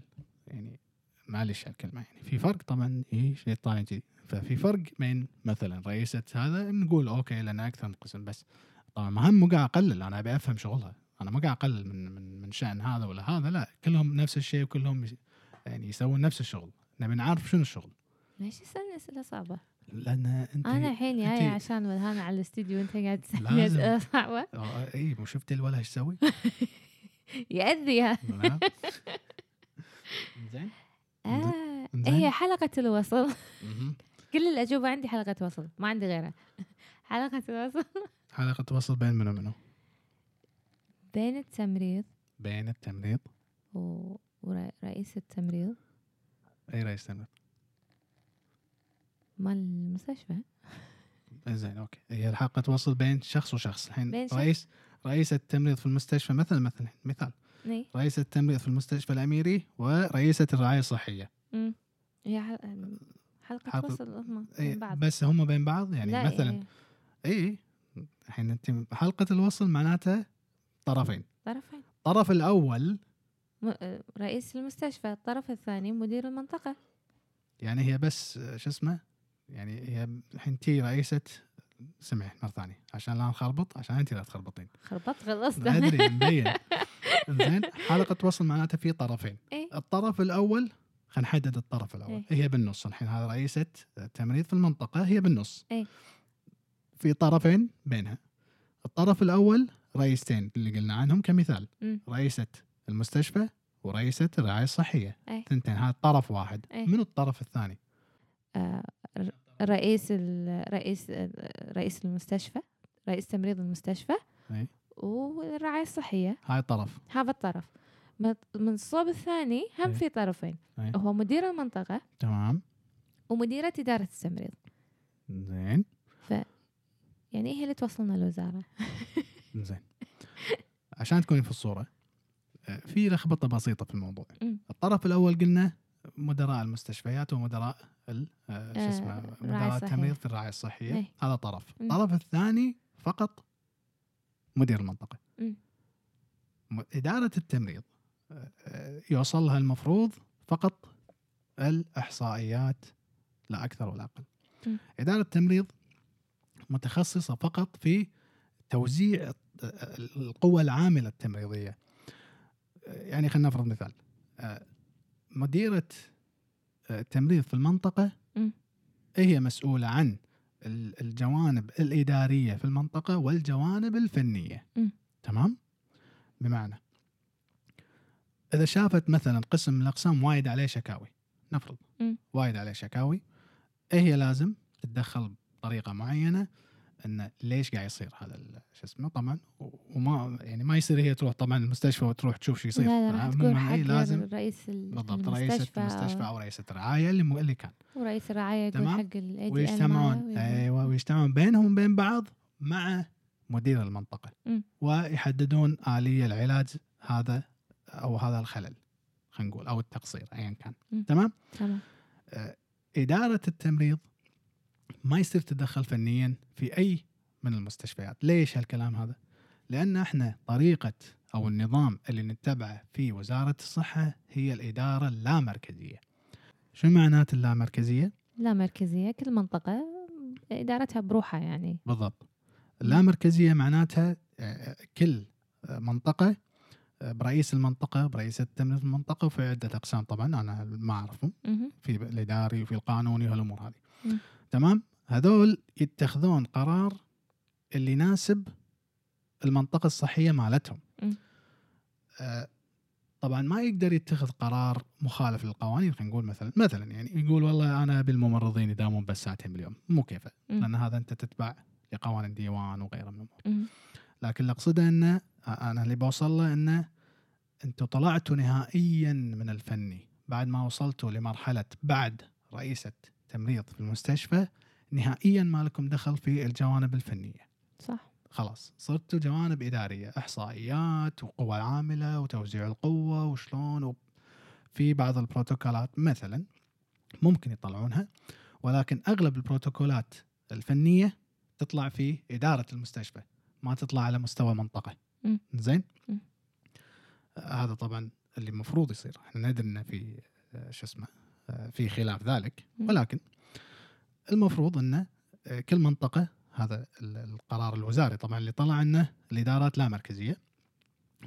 معلش على الكلمة يعني في فرق طبعا هي شيء طالع كذي ففي فرق بين مثلا رئيسة هذا نقول أوكي لأن أكثر من قسم بس طبعا مهم مو قاعد اقلل أنا أبي أفهم شغلها أنا ما قاعد اقلل من من من شأن هذا ولا هذا لا كلهم نفس الشيء وكلهم يعني يسوون نفس الشغل نبي نعرف شنو الشغل ليش يسألني أسئلة صعبة؟ لأن أنت أنا الحين أنت- عشان ولهانة على الاستديو وانت قاعد تسألني لازم. أسئلة صعبة آه، إي مو شفتي الولا إيش يسوي؟ يأذي ها. نعم. زين. هي حلقة الوصل. مهم. كل الاجوبه عندي حلقة وصل ما عندي غيرها حلقة الوصل. حلقة وصل بين منو منو؟ بين التمريض. بين التمريض. و- ورئيس التمريض. أي رئيس تمريض؟ مال المستشفى. زين أوكي. هي الحلقة توصل بين شخص وشخص. الحين بين. رئيس رئيس التمريض في المستشفى مثلا مثلا مثال. اي رئيس التمريض في المستشفى الأميري ورئيسة الرعاية الصحية. أمم. هي حل- حلقة حلقة- وصل هم بين بعض. بس هم بين بعض؟ يعني لا، مثلا إيه، اي الحين أنت حلقة الوصل معناتها طرفين. طرفين. الطرف الأول آه، رئيس المستشفى الطرف الثاني مدير المنطقة. يعني هي بس آه، شو اسمه؟ يعني هي الحين تي رئيسه سمعي مرة ثانية عشان لا نخربط عشان أنت لا تخربطين. خربطت خلصت. أدري مبين. زين حلقة وصل معناتها في طرفين. إيه. الطرف الأول خلينا نحدد الطرف الأول إيه. هي بالنص الحين هذا رئيسه التمريض في المنطقة هي بالنص إيه. في طرفين بينها الطرف الأول رئيستين اللي قلنا عنهم كمثال مم. رئيسة المستشفى ورئيسة الرعاية الصحية إيه. ثنتين هذا طرف واحد إيه. من الطرف الثاني آه، رئيس رئيس رئيس المستشفى رئيس تمريض المستشفى إيه. والرعاية الصحية هاي طرف هذا الطرف من من الصوب الثاني هم إيه. في طرفين إيه. هو مدير المنطقة تمام ومديرة إدارة التمريض زين يعني هي اللي توصلنا الوزارة زين عشان تكوني في الصورة آه، في لخبطة بسيطة في الموضوع مم. الطرف الأول قلنا مدراء المستشفيات ومدراء ال- آه، شو آه، اسمه مدراء. التمريض في الرعاية الصحية إيه. هذا طرف مم. الطرف الثاني فقط مدير المنطقة. م- إدارة التمريض آه، آه، يوصل لها المفروض فقط الإحصائيات لا أكثر ولا أقل. إدارة التمريض متخصصة فقط في توزيع القوة العاملة التمريضية يعني خلينا نفرض مثال مديرة التمريض في المنطقة. هي مسؤولة عن ال- الجوانب الإدارية في المنطقة والجوانب الفنية. تمام بمعنى إذا شافت مثلا قسم من الأقسام وايد عليه شكاوي نفرض مم. وايد عليه شكاوي هي لازم؟ تتدخل بطريقة معينة انه ليش قاعد يصير هذا شو اسمه؟ طبعا وما يعني ما يصير هي تروح طبعا المستشفى وتروح تشوف شو يصير. لا لا تكون حق إيه لازم رئيس ال- بالضبط رئيسة المستشفى أو رئيسة الرعاية اللي مو اللي كان. ورئيس الرعاية يقول. حق ويجتمعون. أيوه ويجتمعون بينهم وبين بعض مع مدير المنطقة. مم. ويحددون آلية العلاج هذا أو هذا الخلل خلينا نقول أو التقصير ايا كان. مم. تمام؟ تمام. إدارة التمريض ما يصير تدخل فنيا في أي من المستشفيات. ليش هالكلام هذا؟ لأن إحنا طريقة أو النظام اللي نتبعه في وزارة الصحة هي الإدارة اللامركزية. شو معنات اللامركزية؟ لا مركزية كل منطقة إدارتها بروحها يعني. بالضبط. اللامركزية معناتها آه، كل آه، منطقة آه، برئيس المنطقة برئيس التمريض في المنطقة وفي عدة أقسام طبعا أنا ما أعرفهم مهم. في الإداري وفي القانوني وهالامور هذه. تمام هذول يتخذون قرار اللي يناسب المنطقة الصحية مالتهم. آه طبعا ما يقدر يتخذ قرار مخالف للقوانين خلينا نقول مثلا مثلا يعني يقول والله أنا بالممرضين يداومون بس ساعتين باليوم مو كيفه. لأن هذا أنت تتبع لقوانين ديوان وغيره من الأمور. لكن اللي أقصده إنه أنا اللي بوصل له إنه أنتم طلعتوا نهائيا من الفني. بعد ما وصلتوا لمرحلة بعد رئيسة تمريض في المستشفى نهائيا ما لكم دخل في الجوانب الفنية. صح. خلاص صرتوا جوانب إدارية إحصائيات وقوى عاملة وتوزيع القوة وشلون و... في بعض البروتوكولات مثلا ممكن يطلعونها ولكن أغلب البروتوكولات الفنية تطلع في إدارة المستشفى. ما تطلع على مستوى منطقه مم. زين؟ مم. آه، هذا طبعا اللي المفروض يصير. إحنا ندري إنه في آه، شو اسمه آه، في خلاف ذلك. ولكن المفروض إنه كل منطقة هذا ال- القرار الوزاري طبعا اللي طلع إنه الإدارات لا مركزية.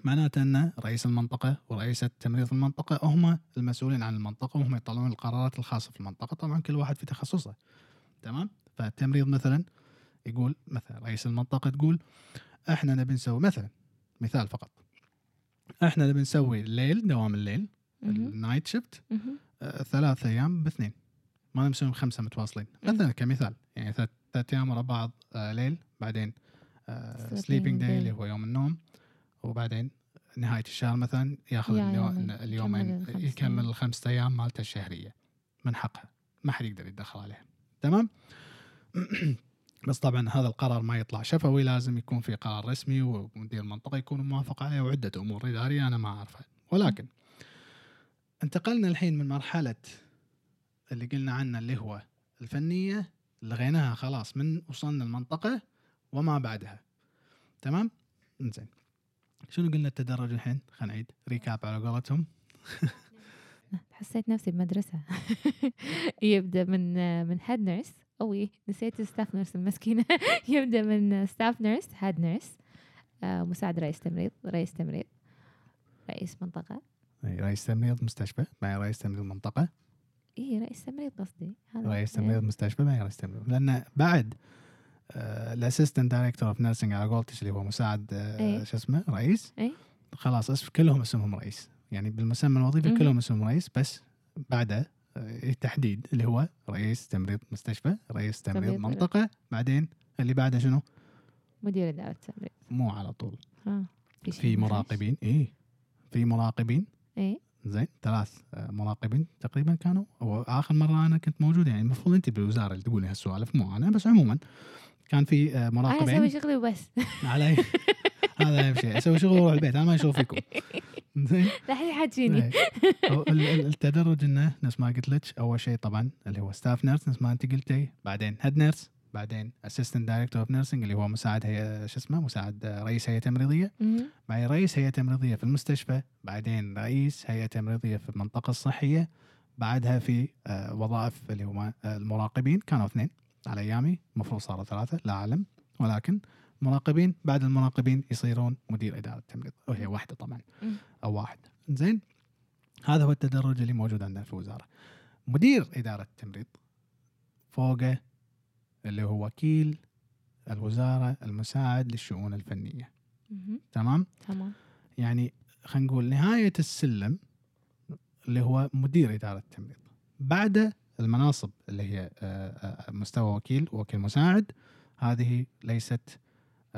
معناته ان رئيس المنطقة ورئيسه تمريض المنطقة هم المسؤولين عن المنطقة وهم يطلعون القرارات الخاصة في المنطقة. طبعا كل واحد في تخصصه. تمام؟ فالتمريض مثلا يقول مثلا رئيس المنطقة تقول إحنا نبي نسوي مثلا مثال فقط إحنا نبي نسوي الليل دوام الليل. ال night shift. آه، ثلاث أيام باثنين ما نسوي خمسة متواصلين. مثلا كمثال يعني ثلاث أيام ورا بعض آه، ليل بعدين sleeping day. day اللي هو يوم النوم وبعدين نهاية الشهر مثلا ياخذ يا اليو- يومين. اليومين يكمل الخمس. الخمسة أيام مالته الشهرية من حقها ما حد يقدر يتدخل عليها تمام بس طبعا هذا القرار ما يطلع شفوي لازم يكون في قرار رسمي ومدير المنطقة يكون موافق عليه وعدة أمور إدارية أنا ما أعرفها. ولكن انتقلنا الحين من مرحلة اللي قلنا عنه اللي هو الفنية لغيناها خلاص من وصلنا المنطقة وما بعدها. تمام؟ زين شنو قلنا التدرج الحين؟ خلينا نعيد. ريكاب على قولتهم. حسيت نفسي بمدرسة. يبدأ من من head nurse أوي نسيت staff nurse المسكينة يبدأ من staff nurse head nurse مساعد رئيس تمريض رئيس تمريض رئيس منطقة أي رئيس تمريض مستشفى مع رئيس تمريض منطقة إيه رئيس تمريض قصدي هذا رئيس. تمريض مستشفى مع رئيس تمريض لأن بعد ال assistant director of nursing على قولتك اللي هو مساعد آه،. شو اسمه رئيس إيه. خلاص اسم كلهم اسمهم رئيس يعني بالمسمى الوظيفي. كلهم اسمهم رئيس بس بعده آه، تحديد اللي هو رئيس تمريض مستشفى رئيس تمريض. منطقة بعدين اللي بعده شنو؟ مدير إدارة التمريض. مو على طول. آه. في مخيف. مراقبين إيه. في مراقبين. إيه. زين ثلاث آه، مراقبين تقريبا كانوا. وآخر مرة أنا كنت موجود يعني المفروض أنت بالوزارة اللي تقولي هالسوالف مو أنا بس عموما كان في آه، أنا مراقبين. أسوي شغلي وبس. علي. هذا أهم شيء. أسوي شغل وأروح البيت أنا ما أشوف فيكم. زين؟ لا حد ال- التدرج إنه نفس ما قلت لك أول شيء طبعا اللي هو staff nurse نفس ما أنت قلتي. بعدين head nurse بعدين assistant director of nursing اللي هو مساعد هيئه شو اسمه؟ مساعد رئيس هيئة تمريضيه. بعدين رئيس هيئة تمريضيه في المستشفى بعدين رئيس هيئة تمريضيه في المنطقة الصحية بعدها في آه، وظائف اللي هم آه، المراقبين. كانوا اثنين على أيامي. المفروض صاروا ثلاثة لا أعلم. ولكن مراقبين بعد المراقبين يصيرون مدير إدارة التمريض وهي واحدة طبعا. أو واحد. زين. هذا هو التدرج اللي موجود عندنا في الوزارة. مدير إدارة التمريض فوقه اللي هو وكيل الوزارة المساعد للشؤون الفنية. تمام؟ تمام. يعني خلينا نقول نهاية السلم اللي هو مدير إدارة التمريض. بعد المناصب اللي هي آه، آه، مستوى وكيل وكيل مساعد هذه ليست آه،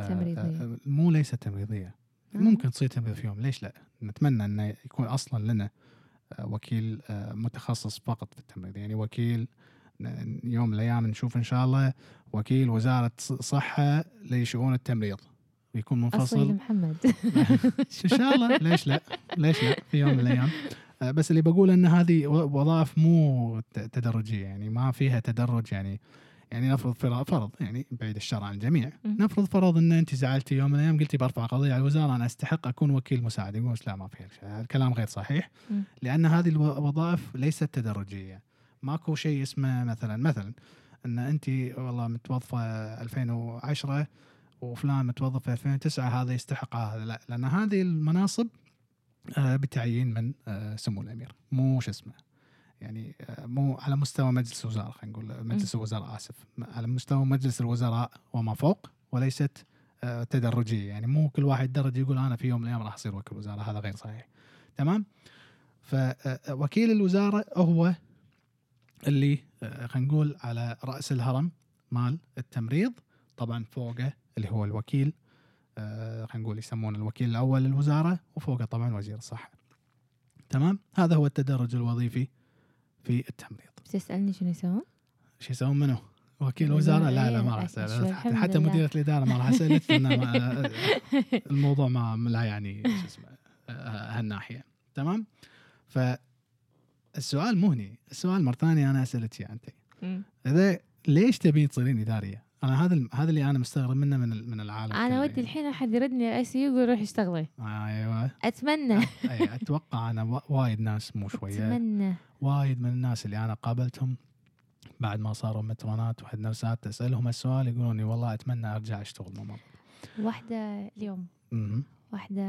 تمريضية. آه، مو ليست تمريضية. آه. ممكن تصير تمريض في يوم. ليش لا؟ نتمنى انه يكون أصلا لنا آه، وكيل آه، متخصص فقط في التمريض. يعني وكيل يوم من الأيام نشوف إن شاء الله وكيل وزارة ص- صحة لشؤون التمريض. ويكون أصلي منفصل محمد. إن شاء الله. ليش لا؟ ليش لا؟ في يوم من الأيام. آه، بس اللي بقول إن هذه وظائف مو تدرجية. يعني ما فيها تدرج. يعني يعني نفرض فرض يعني بعيد الشر عن الجميع. نفرض فرض إن أنت زعلتي يوم من الأيام قلتي برفع قضية على الوزارة أنا أستحق أكون وكيل مساعد. يقول لا ما شيء الكلام غير صحيح. لأن هذه الوظائف ليست تدرجية. ماكو شيء اسمه مثلا مثلا إن أنت والله متوظفة 2010 وفلان متوظف في 2009 هذا يستحق هذا لا. لأن هذه المناصب آه، بتعيين من آه، سمو الأمير. مو شو اسمه. يعني آه، مو على مستوى مجلس الوزراء خلينا نقول مجلس الوزراء آسف. على مستوى مجلس الوزراء وما فوق وليست آه، تدرجية. يعني مو كل واحد درج يقول أنا في يوم من الأيام راح أصير وكيل وزاره هذا غير صحيح. تمام؟ فوكيل الوزارة هو اللي آه، خلينا نقول على رأس الهرم مال التمريض طبعا فوقه اللي هو الوكيل آه، خلينا نقول يسمونه الوكيل الأول للوزارة وفوقه طبعا وزير الصحة. تمام؟ هذا هو التدرج الوظيفي في التمريض. بتسألني شنو يسوون؟ شو يسوون؟ منه وكيل وزارة؟ لا لا إيه، ما راح أسأل. حتى. مديرة الإدارة ما راح لأن ما- الموضوع ما لا يعني شو اسمه آه، هالناحية. تمام؟ فالسؤال مو هني. السؤال مرة ثانية أنا أسألك اياه أنت. إذا ليش تبين تصيرين إدارية؟ أنا هذا هذا اللي أنا مستغرب منه من من العالم أنا ودي يعني. الحين أحد يردني ال ICU يقول روح اشتغلي. أيوه. أتمنى. أي أتوقع أنا وا- وايد ناس مو شوية. أتمنى. وايد من الناس اللي أنا قابلتهم بعد ما صاروا مترونات وهيد نيرسات اسالهم السؤال يقولون والله أتمنى أرجع أشتغل ممرض. واحدة اليوم. مهم. واحدة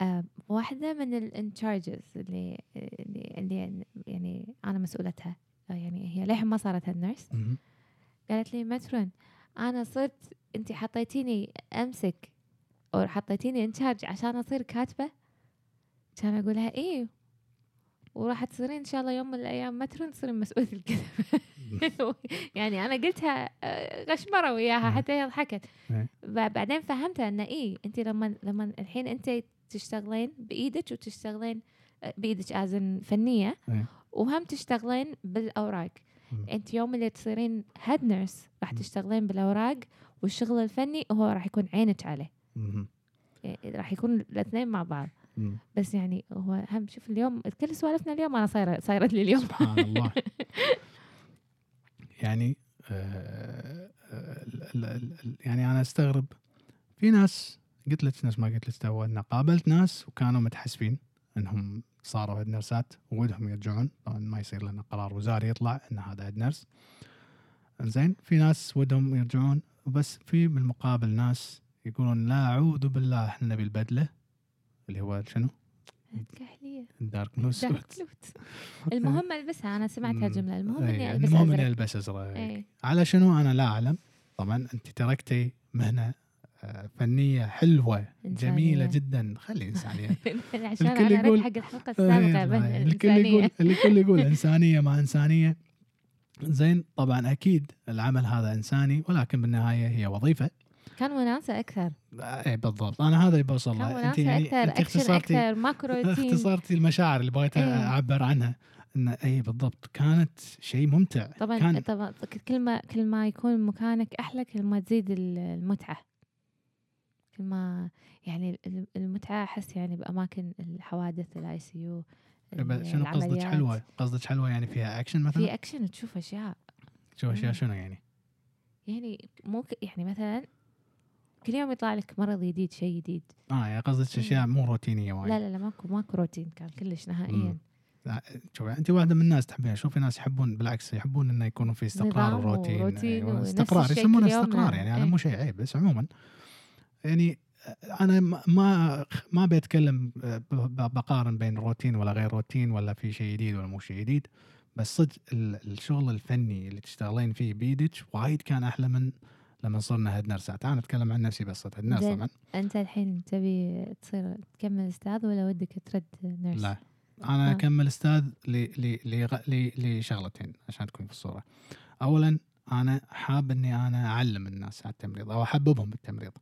آه واحدة من ال in-charges اللي اللي اللي يعني أنا مسؤولتها. يعني هي للحين ما صارت هيد نيرس مهم. قالت لي مترون أنا صرت انت حطيتيني أمسك أو حطيتيني انشارج عشان أصير كاتبة كان أقول لها إيه وراح تصيرين إن شاء الله يوم من الأيام مترون تصيرين مسؤولة الكتب يعني أنا قلتها آه، غشمرة وياها مم. حتى هي ضحكت. ب- بعدين فهمتها انه إيه انت لما لما الحين انت تشتغلين بإيدك وتشتغلين آه، بإيدك ازن فنية إيه. وهم تشتغلين بالأوراق. أنت يوم اللي تصيرين هيد نيرس راح. تشتغلين بالأوراق والشغل الفني هو راح يكون عينك عليه مهم. يعني راح يكون الاثنين مع بعض مم. بس يعني هو هم شوف اليوم كل سوالفنا اليوم أنا صايرة صايرت لي اليوم سبحان الله يعني آه، آه، ال- ال- ال- يعني أنا أستغرب في ناس قلت لك نفس ما قلت لك تو إن قابلت ناس وكانوا متحسبين إنهم صاروا هيد نرسات ودهم يرجعون. طبعا ما يصير لنا قرار وزاري يطلع إن هذا head nurse زين في ناس ودهم يرجعون بس في بالمقابل ناس يقولون لا أعوذ بالله إحنا نبي البدلة. اللي هو شنو؟ blue suit dark blue المهم ألبسها أنا سمعت. هالجمله المهم إيه، إني ألبس المهم إني ألبس أزرق. إيه. على شنو؟ أنا لا أعلم. طبعا أنت تركتي مهنة فنية حلوة إنسانية. جميلة جدا. خلي انسانيه عشان الكل أنا يقول- حق الحلقة إيه، السابقة الكل يقول الإنسانية. الكل يقول إنسانية ما إنسانية. زين طبعا أكيد العمل هذا إنساني ولكن بالنهاية هي وظيفة. كان وناسة أكثر. اي بالضبط. أنا هذا اللي بوصل له. انت يعني أكثر انت اختصرتي أكثر ماكو روتين اختصرتي المشاعر اللي بغيت إيه. أعبر عنها. ان اي بالضبط. كانت شيء ممتع. طبعا كان طبعا كل ما كل ما يكون مكانك أحلى كل ما تزيد ال- المتعة. كل ما يعني ال- المتعة أحس يعني بأماكن الحوادث ال ICU شنو قصدك حلوة؟ قصدك حلوة يعني فيها اكشن مثلا؟ في اكشن تشوف أشياء شو أشياء مم. شنو يعني؟ يعني مو يعني مثلا كل يوم يطلع لك مرض جديد شيء جديد آه يعني قصدك أشياء مو روتينية وايد لا لا لا ماكو ماكو روتين كان كلش نهائيا مم. لا، شوف انت واحدة من الناس تحبيها شوف في ناس يحبون بالعكس يحبون إنه يكون في استقرار نظام وروتين وروتين أيوة، ونفس استقرار يسمونه استقرار. يعني هذا إيه. مو شيء عيب بس عموما يعني أنا ما- ما بتكلم بقارن بين روتين ولا غير روتين ولا في شيء جديد ولا مو شيء جديد بس صدق ال- الشغل الفني اللي تشتغلين فيه بيدك وايد كان أحلى من لما صرنا هيد نرسات أنا أتكلم عن نفسي بس head nurse. طبعا أنت الحين تبي تصير تكمل أستاذ ولا ودك ترد nurse؟ لا أنا آه. أكمل أستاذ لشغلتين عشان تكون في الصورة اولا أنا حاب إني أنا أعلم الناس على التمريض أو أحببهم بالتمريض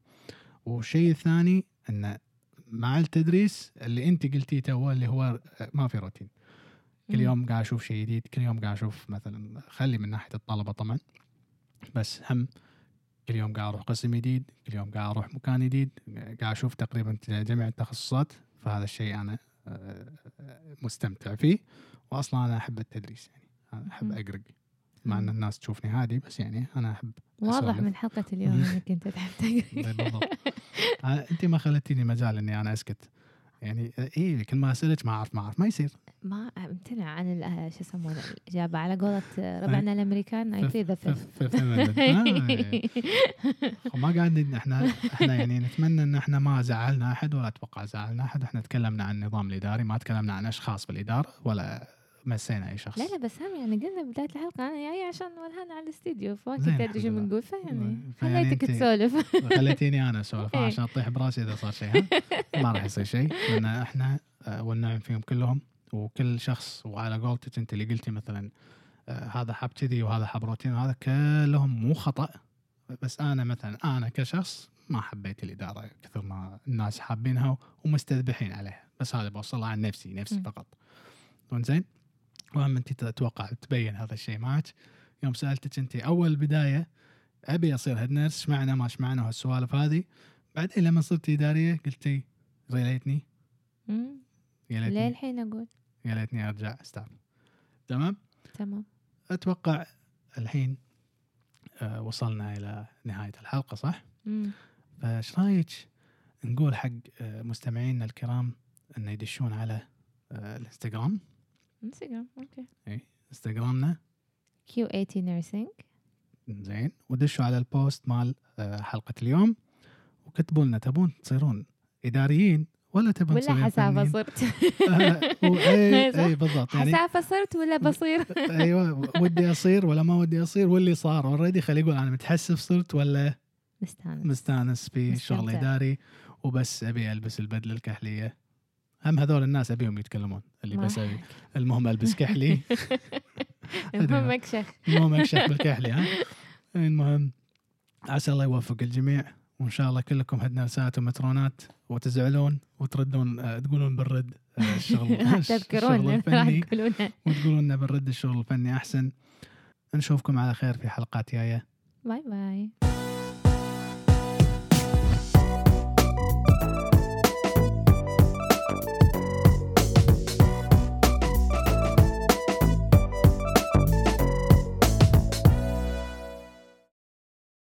والشيء الثاني انه مع التدريس اللي أنت قلتيه تو اللي هو ما في روتين. كل. يوم قاعد أشوف شيء جديد كل يوم قاعد أشوف مثلا خلي من ناحية الطلبة طبعا. بس هم كل يوم قاعد أروح قسم جديد كل يوم قاعد أروح مكان جديد قاعد أشوف تقريبا جميع التخصصات. فهذا الشيء أنا آه، مستمتع فيه. واصلا أنا أحب التدريس يعني. أنا أحب. أقرق. مع إن. الناس تشوفني هادي بس يعني أنا أحب واضح. من حلقة اليوم إنك أنت تحب تقري. بالضبط. أنا- أنت ما خلتيني مجال إني أنا أسكت. يعني إي كل ما أسألك ما أعرف ما أعرف ما يصير. ما امتنع عن آه، شو يسمونه الإجابة. على قولة ربعنا الأمريكان اي في ذا. آه، ما قاعدين إحنا إحنا يعني نتمنى إن إحنا ما زعلنا أحد ولا أتوقع زعلنا أحد. إحنا تكلمنا عن النظام الإداري ما تكلمنا عن أشخاص بالإدارة ولا مسينا أي شخص لا لا بس هم يعني قلنا بداية الحلقة أنا جاي عشان ولهان على الاستديو ادري الحمد شو. بنقول فيعني فيعني خليتك تسولف خليتيني أنا أسولف إيه. عشان أطيح براسي إذا صار شيء؟ ما راح يصير شيء لأن إحنا آه، والنعم فيهم كلهم وكل شخص وعلى قولتك أنت اللي قلتي مثلا آه، هذا حاب كذي وهذا حاب روتين وهذا كلهم مو خطأ بس أنا مثلا أنا كشخص ما حبيت الإدارة كثر ما الناس حابينها ومستذبحين عليها بس هذا بوصلها عن نفسي نفسي. فقط زين وهم أنت تتوقع تبين هذا الشيء معك. يوم سألتك أنت أول بداية أبي أصير هيد نيرس اشمعنى ما اشمعنى وهالسوالف هذه؟ بعدين لما صرت إدارية قلتي يا ليتني. يا ليتني للحين أقول. يا ليتني أرجع staff تمام؟ تمام. أتوقع الحين آه وصلنا إلى نهاية الحلقة صح. فإيش رأيك نقول حق آه مستمعينا الكرام إنه يدشون على آه الإنستغرام؟ انستغرام okay انستغرامنا Q 80 Nursing زين ودشوا على ال post مال آه، حلقة اليوم. وكتبوا لنا تبون تصيرون إداريين ولا تبون ولا فنانين. صرت. آه، و- اي؟ أي بالضبط. يعني حسافة صرت ولا بصير؟ أيوه ودي أصير ولا ما ودي أصير واللي صار already خليه يقول أنا متحسف صرت ولا مستانس. مستانس في مستمتع. شغل إداري؟ وبس أبي ألبس البدلة الكحلية. هم هذول الناس أبيهم يتكلمون اللي ما بس ابي المهم ألبس كحلي. المهم أكشخ. المهم أكشخ بالكحلي ها؟ المهم عسى الله يوفق الجميع وإن شاء الله كلكم هدنا رسالات ومترونات وتزعلون وتردون آه، تقولون بالرد آه، الشغل تذكرون الفني. تقولون. وتقولون بالرد الشغل الفني أحسن. نشوفكم على خير في حلقات جاية. باي باي.